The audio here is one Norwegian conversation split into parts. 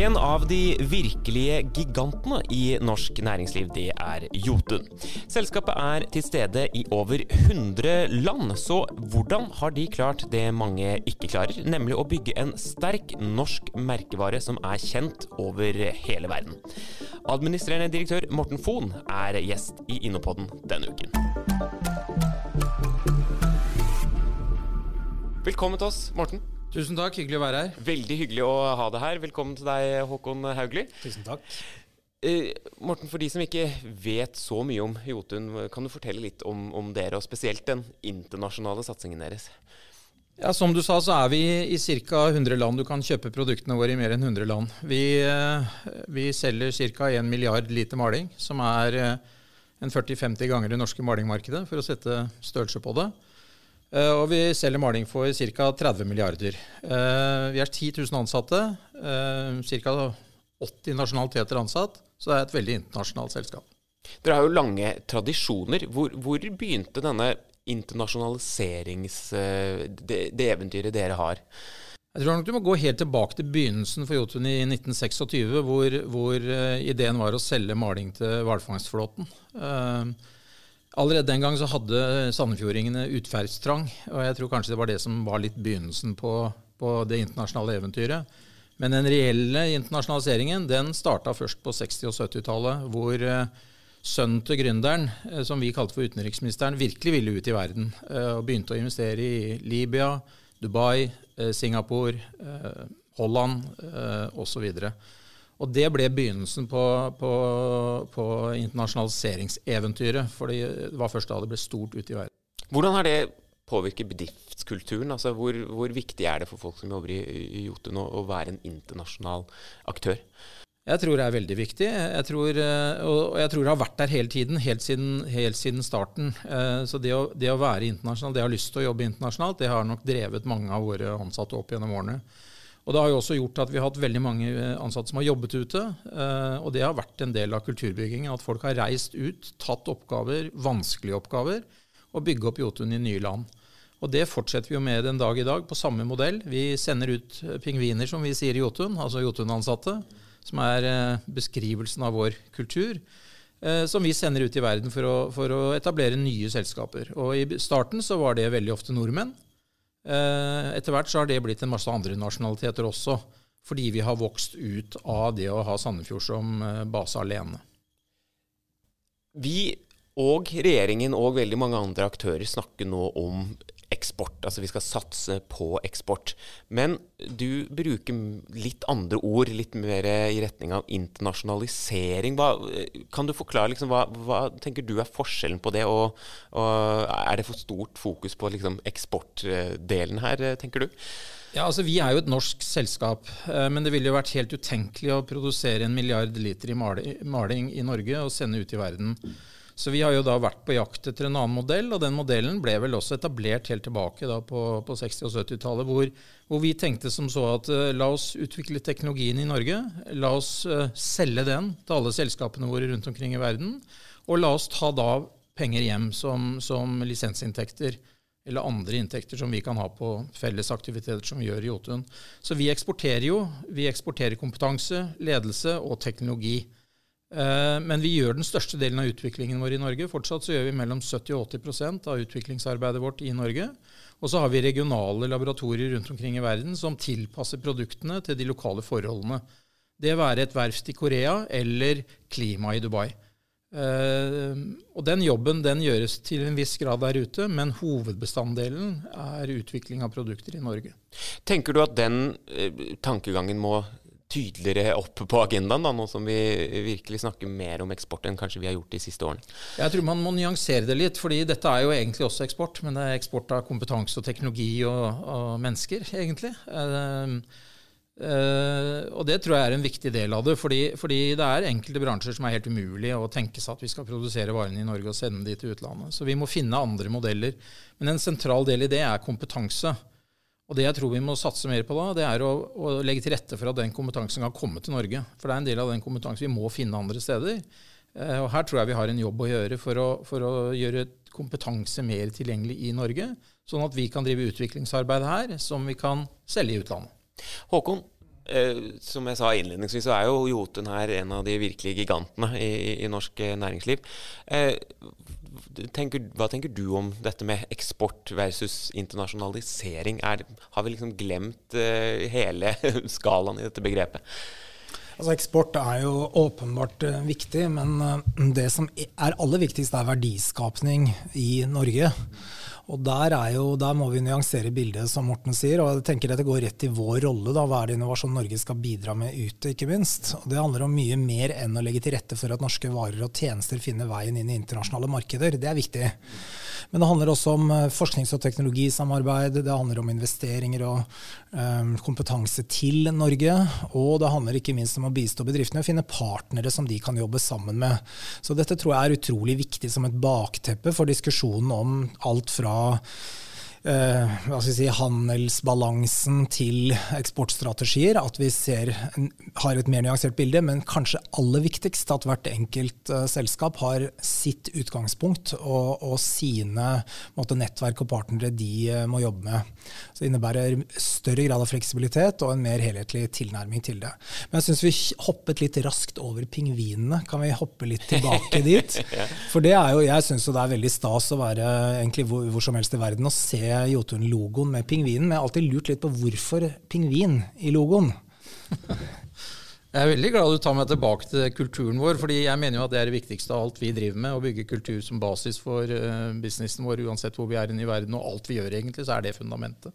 En av de virkelige gigantene i norsk næringsliv, det er Jotun. Selskapet er til stede i over 100 land, så hvordan har de klart det mange ikke klarer, nemlig å bygge en sterk norsk merkevare som er kjent over hele verden? Administrerende direktør Morten Fohn er gjest i Innopodden denne uken. Velkommen til oss, Morten. Tusen takk, hyggelig å være her. Veldig hyggelig å ha deg her. Velkommen til deg, Håkon Haugli. Tusen takk. Eh, Morten, for de som ikke vet så mye om Jotun, kan du fortelle litt om, om dere, og spesielt den internasjonale satsingen deres? Ja, Som du sa, så er vi i ca. 100 land. Du kan kjøpe produktene våre i mer enn 100 land. Vi, eh, vi selger ca. 1 milliard liter maling, som er eh, en 40-50 ganger det norske malingmarkedet, for å sette størrelse på det. Eh, og vi selger maling for ca. 30 milliarder. Eh, vi er 10 000 ansatte. Eh, ca. 80 nasjonaliteter ansatt. Så det er et veldig internasjonalt selskap. Dere har jo lange tradisjoner. Hvor, hvor begynte denne internasjonaliserings... Det, det, eventyret dere har? Jeg tror nok du må gå helt tilbake til begynnelsen for Jotun i 1926, hvor, hvor ideen var å selge maling til hvalfangstflåten. Uh, Allerede den gang så hadde sandefjordingene utferdstrang, og jeg tror kanskje det var det som var litt begynnelsen på, på det internasjonale eventyret. Men den reelle internasjonaliseringen den starta først på 60- og 70-tallet, hvor uh, sønnen til gründeren, uh, som vi kalte for utenriksministeren, virkelig ville ut i verden. Uh, og begynte å investere i Libya, Dubai, Singapore, Holland osv. Og det ble begynnelsen på, på, på internasjonaliseringseventyret. For det var først da det ble stort ute i verden. Hvordan har det påvirket bedriftskulturen? Altså hvor, hvor, viktig er det for folk som jobber i, i Jotun å, å være en internasjonal aktør? Jeg tror det er veldig viktig. Jeg tror, eh, og jeg tror det har vært der hele tiden, helt siden, helt siden starten. Eh, så det å, det å, være internasjonal, det å ha lyst til å jobbe internasjonalt, det har nok drevet mange av våre ansatte opp gjennom årene. Og Det har jo også gjort at vi har hatt veldig mange eh, ansatte som har jobbet ute. Eh, og det har vært en del av kulturbyggingen. At folk har reist ut, tatt oppgaver, vanskelige oppgaver, og bygge opp Jotun i nye land. Og Det fortsetter vi jo med den dag i dag, på samme modell. Vi sender ut eh, pingviner, som vi sier i Jotun, altså Jotun-ansatte, som er beskrivelsen av vår kultur. Som vi sender ut i verden for å, for å etablere nye selskaper. Og I starten så var det veldig ofte nordmenn. Eh, etter hvert så har det blitt en masse andre nasjonaliteter også, fordi vi har vokst ut av det å ha Sandefjord som eh, base alene. Vi og regjeringen og veldig mange andre aktører snakker nå om eksport. Altså vi skal satse på eksport. Men du bruker litt andre ord, litt mer i retning av internasjonalisering. Hva, kan du forklare liksom, hva, hva, tenker du er forskjellen på det, og, og er det for stort fokus på liksom, eksportdelen her, tenker du? Ja, altså Vi er jo et norsk selskap, eh, men det ville jo vært helt utenkelig å produsere en milliard liter i maling i Norge og sende ut i verden. Så vi har jo da vært på jakt etter en annen modell, og den modellen ble vel også etablert helt tilbake på, på 60- og 70-tallet, hvor, hvor, vi tenkte som så at uh, la oss utvikle teknologien i Norge, la oss uh, selge den til alle selskapene våre rundt omkring i verden, og la oss ta da penger hjem som, som lisensinntekter eller andre inntekter som vi kan ha på felles aktiviteter som vi gjør i Jotun. Så vi eksporterer jo. Vi eksporterer kompetanse, ledelse og teknologi. Eh, men vi gjør den største delen av utviklingen vår i Norge. Fortsatt så gjør vi mellom 70 og 80% av utviklingsarbeidet vårt i Norge. Og så har vi regionale laboratorier rundt omkring i verden som tilpasser produktene til de lokale forholdene. Det være et verft i Korea eller klima i Dubai. Uh, og Den jobben den gjøres til en viss grad der ute, men hovedbestanddelen er utvikling av produkter i Norge. Tenker du at den uh, tankegangen må tydeligere opp på agendaen, da, nå som vi virkelig snakker mer om eksport enn kanskje vi har gjort de siste årene? Jeg tror man må nyansere det litt, fordi dette er jo egentlig også eksport. Men det er eksport av kompetanse og teknologi og, og mennesker, egentlig. Uh, uh, og det tror jeg er en viktig del av det. Fordi, fordi, det er enkelte bransjer som er helt umulig å tenke seg at vi skal produsere varene i Norge og sende de til utlandet. Så vi må finne andre modeller. Men en sentral del i det er kompetanse. Og Det jeg tror vi må satse mer på da, det er å, å, legge til rette for at den kompetansen kan komme til Norge. For det er en del av den kompetansen vi må finne andre steder. Eh, og Her tror jeg vi har en jobb å gjøre for å, for å gjøre kompetanse mer tilgjengelig i Norge. Sånn at vi kan drive utviklingsarbeid her som vi kan selge i utlandet. Håkon, Eh, som jeg sa innledningsvis, så er jo Jotun her en av de virkelige gigantene i, i norsk eh, næringsliv. Eh, tenker, hva tenker du om dette med eksport versus internasjonalisering? Er, har vi liksom glemt eh, hele skalaen i dette begrepet? Altså Eksport er jo åpenbart uh, viktig, men uh, det som er aller viktigst, er verdiskapning i Norge. Og der, jo, der, må vi nyansere bildet, som Morten sier. og jeg tenker Dette går rett i vår rolle. da, Hva er det Innovasjon Norge skal bidra med ute, ikke minst. Og Det handler om mye mer enn å legge til rette for at norske varer og tjenester finner veien inn i internasjonale markeder. Det er viktig. Men det handler også om eh, forsknings- og teknologisamarbeid. Det handler om investeringer og um, kompetanse til Norge. Og det handler ikke minst om å bistå bedriftene og finne partnere som de kan jobbe sammen med. Så dette tror jeg er utrolig viktig som et bakteppe for diskusjonen om alt fra si, handelsbalansen til eksportstrategier. At vi ser, har et mer nyansert bilde, men kanskje aller viktigst at hvert enkelt uh, selskap har sitt utgangspunkt og, og sine måte, nettverk og partnere de uh, må jobbe med. Så Det innebærer større grad av fleksibilitet og en mer helhetlig tilnærming til det. Men jeg syns vi hoppet litt raskt over pingvinene. Kan vi hoppe litt tilbake dit? For det er jo, jeg syns det er veldig stas å være egentlig hvor, hvor som helst i verden og se Jotun-logoen med pingvinen, men jeg har alltid lurt litt på hvorfor pingvin i logoen. Jeg er veldig glad du tar meg tilbake til kulturen vår, fordi jeg mener jo at det er det viktigste av alt vi driver med. Å bygge kultur som basis for uh, businessen vår, uansett hvor vi er i verden. Og alt vi gjør, egentlig, så er det fundamentet.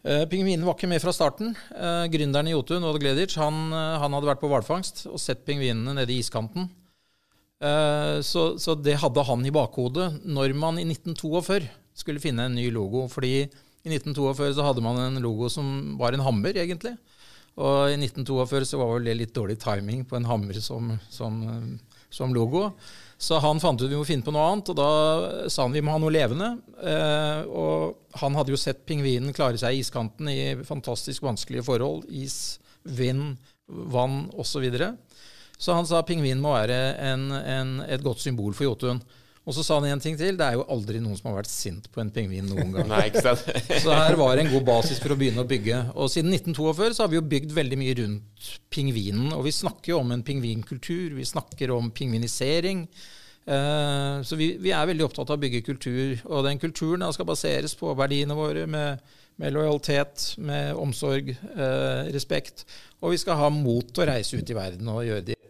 Uh, pingvinen var ikke med fra starten. Uh, gründeren i Jotun, Odd Gleditsch, han, han, hadde vært på hvalfangst og sett pingvinene nede i iskanten. Så, så, det hadde han i bakhodet når man i 1942 skulle finne en ny logo. fordi i 1942 så hadde man en logo som var en hammer, egentlig. Og i 1942 så var vel det litt dårlig timing på en hammer som, som, som logo. Så han fant ut vi må finne på noe annet, og da sa han vi må ha noe levende. Eh, og han hadde jo sett pingvinen klare seg i iskanten i fantastisk vanskelige forhold. Is, vind, vann osv. Så, videre. så han sa pingvinen må være en, en, et godt symbol for Jotun. Og så sa han en ting til. Det er jo aldri noen som har vært sint på en pingvin noen gang. Nei, ikke sant? så her var det en god basis for å begynne å bygge. Og siden 1942 så har vi jo bygd veldig mye rundt pingvinen. Og vi snakker jo om en pingvinkultur. Vi snakker om pingvinisering. Uh, så vi, vi, er veldig opptatt av å bygge kultur. Og den kulturen skal baseres på verdiene våre med, med lojalitet, med omsorg, uh, respekt. Og vi skal ha mot til å reise ut i verden og gjøre de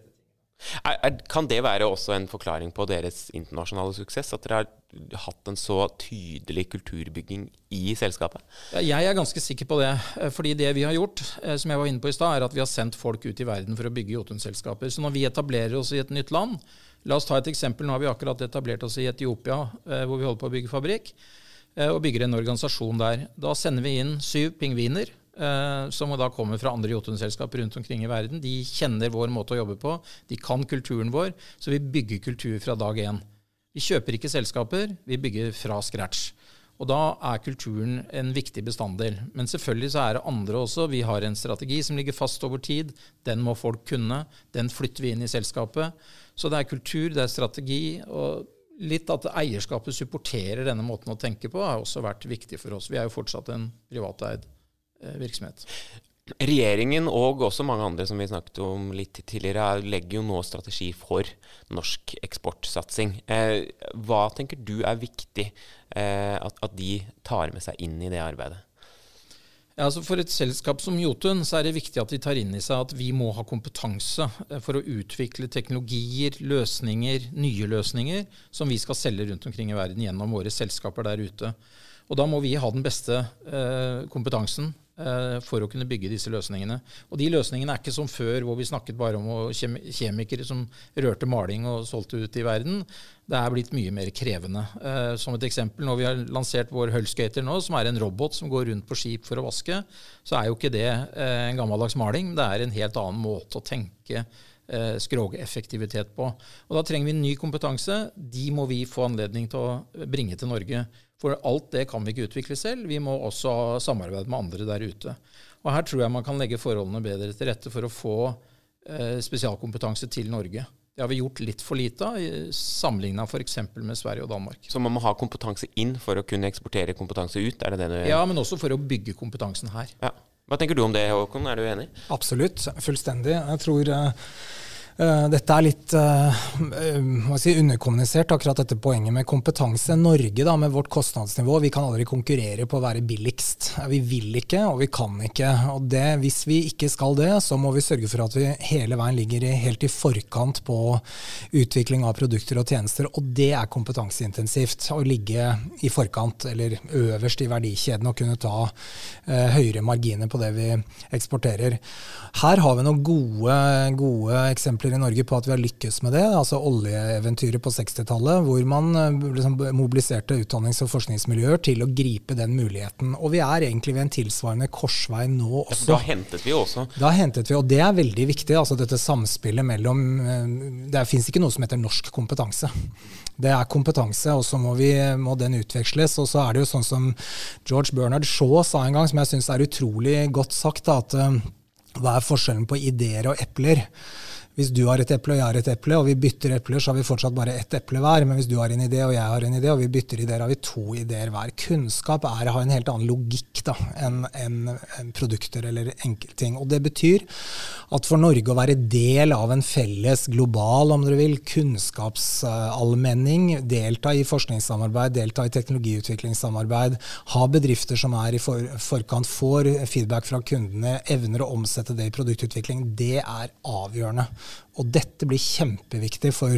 er, er, kan det være også en forklaring på deres internasjonale suksess? At dere har hatt en så tydelig kulturbygging i selskapet? Jeg er ganske sikker på det. Eh, fordi det vi har gjort, eh, som jeg var inne på i stad, er at vi har sendt folk ut i verden for å bygge Jotun-selskaper. Så når vi etablerer oss i et nytt land La oss ta et eksempel. Nå har vi akkurat etablert oss i Etiopia, eh, hvor vi holder på å bygge fabrikk. Og bygger en organisasjon der. Da sender vi inn syv pingviner som da kommer fra andre Jotun-selskap rundt omkring i verden. De kjenner vår måte å jobbe på, de kan kulturen vår, så vi bygger kultur fra dag én. Vi kjøper ikke selskaper, vi bygger fra scratch. Og da er kulturen en viktig bestanddel. Men selvfølgelig så er det andre også. Vi har en strategi som ligger fast over tid. Den må folk kunne. Den flytter vi inn i selskapet. Så det er kultur, det er strategi. og Litt at eierskapet supporterer denne måten å tenke på, har også vært viktig for oss. Vi er jo fortsatt en privateid Eh, virksomhet. Regjeringen og også mange andre som vi snakket om litt tidligere, legger jo nå strategi for norsk eksportsatsing. Eh, hva tenker du er viktig eh, at, at, de tar med seg inn i det arbeidet? Ja, altså for et selskap som Jotun så er det viktig at de tar inn i seg at vi må ha kompetanse eh, for å utvikle teknologier, løsninger, nye løsninger som vi skal selge rundt omkring i verden gjennom våre selskaper der ute. Og da må vi ha den beste eh, kompetansen Eh, for å kunne bygge disse løsningene. Og de løsningene er ikke som før, hvor vi snakket bare om kjemikere som rørte maling og solgte ut i verden. Det er blitt mye mer krevende. Eh, som et eksempel, når vi har lansert vår Hullskater nå, som er en robot som går rundt på skip for å vaske, så er jo ikke det eh, en gammeldags maling. Det er en helt annen måte å tenke skrogeffektivitet på. Og Da trenger vi ny kompetanse. De må vi få anledning til å bringe til Norge. For alt det kan vi ikke utvikle selv. Vi må også samarbeide med andre der ute. Og her tror jeg man kan legge forholdene bedre til rette for å få eh, spesialkompetanse til Norge. Det har vi gjort litt for lite av, sammenligna f.eks. med Sverige og Danmark. Så man må ha kompetanse inn for å kunne eksportere kompetanse ut? er det det du Ja, men også for å bygge kompetansen her. Ja. Hva tenker du om det, Håkon? Er du enig? Absolutt. Fullstendig. Jeg tror Uh, dette er litt uh, si, underkommunisert, akkurat dette poenget med kompetanse. Norge da, med vårt kostnadsnivå, vi kan aldri konkurrere på å være billigst. Vi vil ikke, og vi kan ikke. Og det, hvis vi ikke skal det, så må vi sørge for at vi hele veien ligger i, helt i forkant på utvikling av produkter og tjenester. Og det er kompetanseintensivt. Å ligge i forkant, eller øverst i verdikjeden, og kunne ta uh, høyere marginer på det vi eksporterer. Her har vi noen gode, gode eksempler eksempler i Norge på at vi har lykkes med det. altså Oljeeventyret på 60-tallet, hvor man eh, liksom mobiliserte utdannings- og forskningsmiljøer til å gripe den muligheten. Og vi er egentlig ved en tilsvarende korsvei nå også. Ja, da hentet vi også. Da hentet vi, og det er veldig viktig. altså Dette samspillet mellom eh, Det fins ikke noe som heter norsk kompetanse. Det er kompetanse, og så må, vi, må, den utveksles. Og så er det jo sånn som George Bernard Shaw sa en gang, som jeg syns er utrolig godt sagt, da, at eh, hva er forskjellen på ideer og epler? Hvis du har et eple og jeg har et eple, og vi bytter epler, så har vi fortsatt bare ett eple hver. Men hvis du har en idé og jeg har en idé, og vi bytter ideer, har vi to ideer hver. Kunnskap er å ha en helt annen logikk da, enn en, en produkter eller enkeltting. Og det betyr at for Norge å være del av en felles global, om dere vil, kunnskapsallmenning, delta i forskningssamarbeid, delta i teknologiutviklingssamarbeid, ha bedrifter som er i for, forkant, får feedback fra kundene, evner å omsette det i produktutvikling, det er avgjørende. Og dette blir kjempeviktig for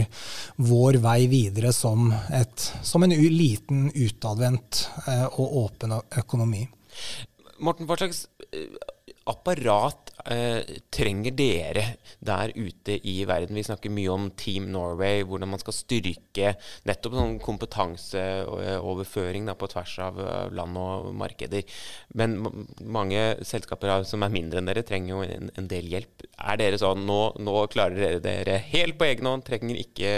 vår vei videre som, et, som en liten, utadvendt eh, og åpen økonomi. Morten, hva slags eh, apparat eh, trenger dere der ute i verden? Vi snakker mye om Team Norway, hvordan man skal styrke nettopp sånn kompetanseoverføring da, på tvers av land og markeder. Men mange selskaper som er mindre enn dere, trenger jo en, en del hjelp. Er dere sånn nå, nå, klarer dere dere helt på egen hånd, trenger ikke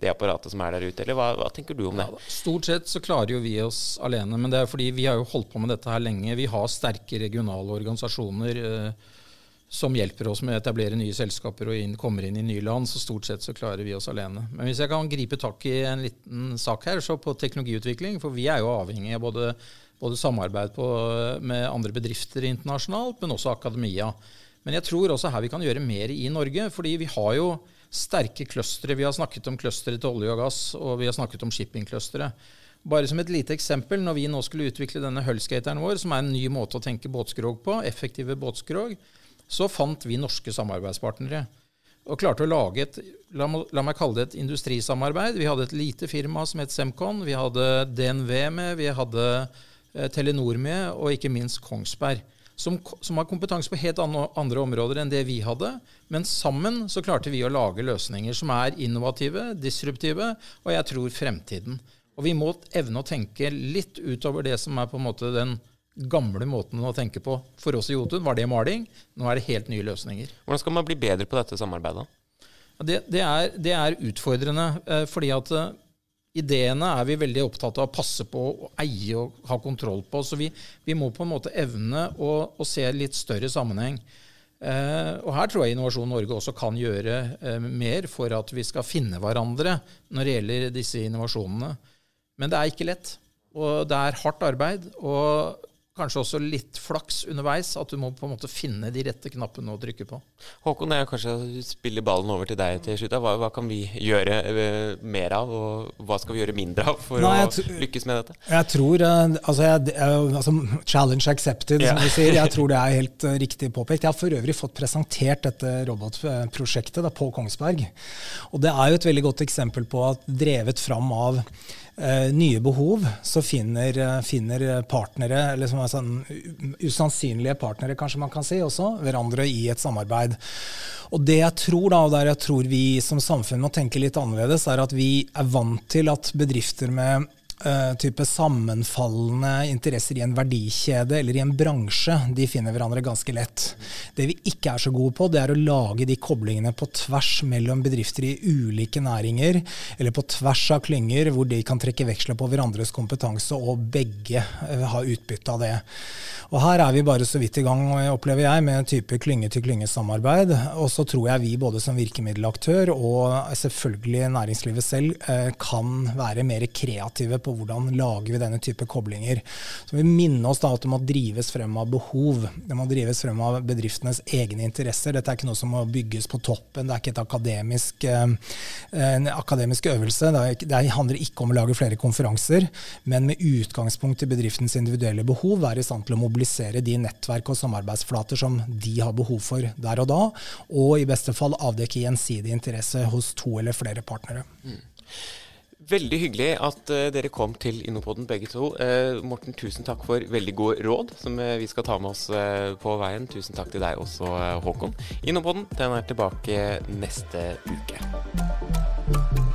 det apparatet som er der ute, eller hva, hva tenker du om det? Ja, stort sett så klarer jo vi oss alene, men det er fordi vi har jo holdt på med dette her lenge. Vi har sterke regionale organisasjoner. Eh, som hjelper oss med å etablere nye selskaper og inn, kommer inn i nye land. Så stort sett så klarer vi oss alene. Men hvis jeg kan gripe tak i en liten sak her, så på teknologiutvikling. For vi er jo avhengig av både, både samarbeid på, med andre bedrifter internasjonalt, men også akademia. Men jeg tror også her vi kan gjøre mer i Norge. fordi vi har jo sterke clustere. Vi har snakket om clustere til olje og gass, og vi har snakket om shippingclustere. Bare som et lite eksempel, når vi nå skulle utvikle denne hullskateren vår, som er en ny måte å tenke båtskrog på, effektive båtskrog, så fant vi norske samarbeidspartnere. Og klarte å lage et la, la, meg kalle det et industrisamarbeid. Vi hadde et lite firma som het Semcon. Vi hadde DNV med, vi hadde eh, Telenor med, og ikke minst Kongsberg. Som, som, har kompetanse på helt andre, andre områder enn det vi hadde. Men sammen så klarte vi å lage løsninger som er innovative, disruptive, og jeg tror fremtiden. Og vi må evne å tenke litt utover det som er på en måte den gamle måten å tenke på. For oss i Jotun var det maling. Nå er det helt nye løsninger. Hvordan skal man bli bedre på dette samarbeidet? Det, det, er, det er, utfordrende. Eh, fordi at eh, ideene er vi veldig opptatt av å passe på å eie og ha kontroll på. Så vi, vi må på en måte evne å, å se litt større sammenheng. Eh, og her tror jeg Innovasjon Norge også kan gjøre eh, mer for at vi skal finne hverandre når det gjelder disse innovasjonene. Men det er ikke lett. Og det er hardt arbeid. Og kanskje også litt flaks underveis. At du må på en måte finne de rette knappene å trykke på. Håkon, jeg kanskje spiller ballen over til deg til slutt. Hva, hva, kan vi gjøre uh, mer av, og hva skal vi gjøre mindre av for Nei, å lykkes med dette? Jeg tror, uh, altså, jeg, altså, Challenge accepted, yeah. som du sier. Jeg tror det er helt uh, riktig påpekt. Jeg har for øvrig fått presentert dette robotprosjektet da, på Kongsberg. Og det er jo et veldig godt eksempel på at drevet fram av eh, nye behov, så finner, eh, finner partnere, eller som er sånn usannsynlige partnere, kanskje man kan si, også hverandre i et samarbeid. Og det jeg tror, da, og der jeg tror vi som samfunn må tenke litt annerledes, er at vi er vant til at bedrifter med type sammenfallende interesser i en verdikjede eller i en bransje, de finner hverandre ganske lett. Det vi ikke er så gode på, det er å lage de koblingene på tvers mellom bedrifter i ulike næringer, eller på tvers av klynger, hvor de kan trekke veksler på hverandres kompetanse, og begge har ha utbytte av det. Og Her er vi bare så vidt i gang, opplever jeg, med en type klynge-til-klynge-samarbeid. Og så tror jeg vi både som virkemiddelaktør og selvfølgelig næringslivet selv uh, kan være mer kreative på hvordan lager vi denne type koblinger. Så vi minner oss da at det må drives frem av behov. Det må drives frem av bedriftenes egne interesser. Dette er ikke noe som må bygges på toppen. Det er ikke akademisk, eh, en akademisk øvelse. Det, handler ikke om å lage flere konferanser, men med utgangspunkt i bedriftens individuelle behov være i stand til å mobilisere de nettverk og samarbeidsflater som de har behov for der og da, og i beste fall avdekke gjensidig interesse hos to eller flere partnere. Mm. Veldig hyggelig at uh, dere kom til Innopoden begge to. Uh, Morten, tusen takk for veldig gode råd som uh, vi skal ta med oss på veien. Tusen takk til deg også, Håkon. Innopoden den er tilbake neste uke.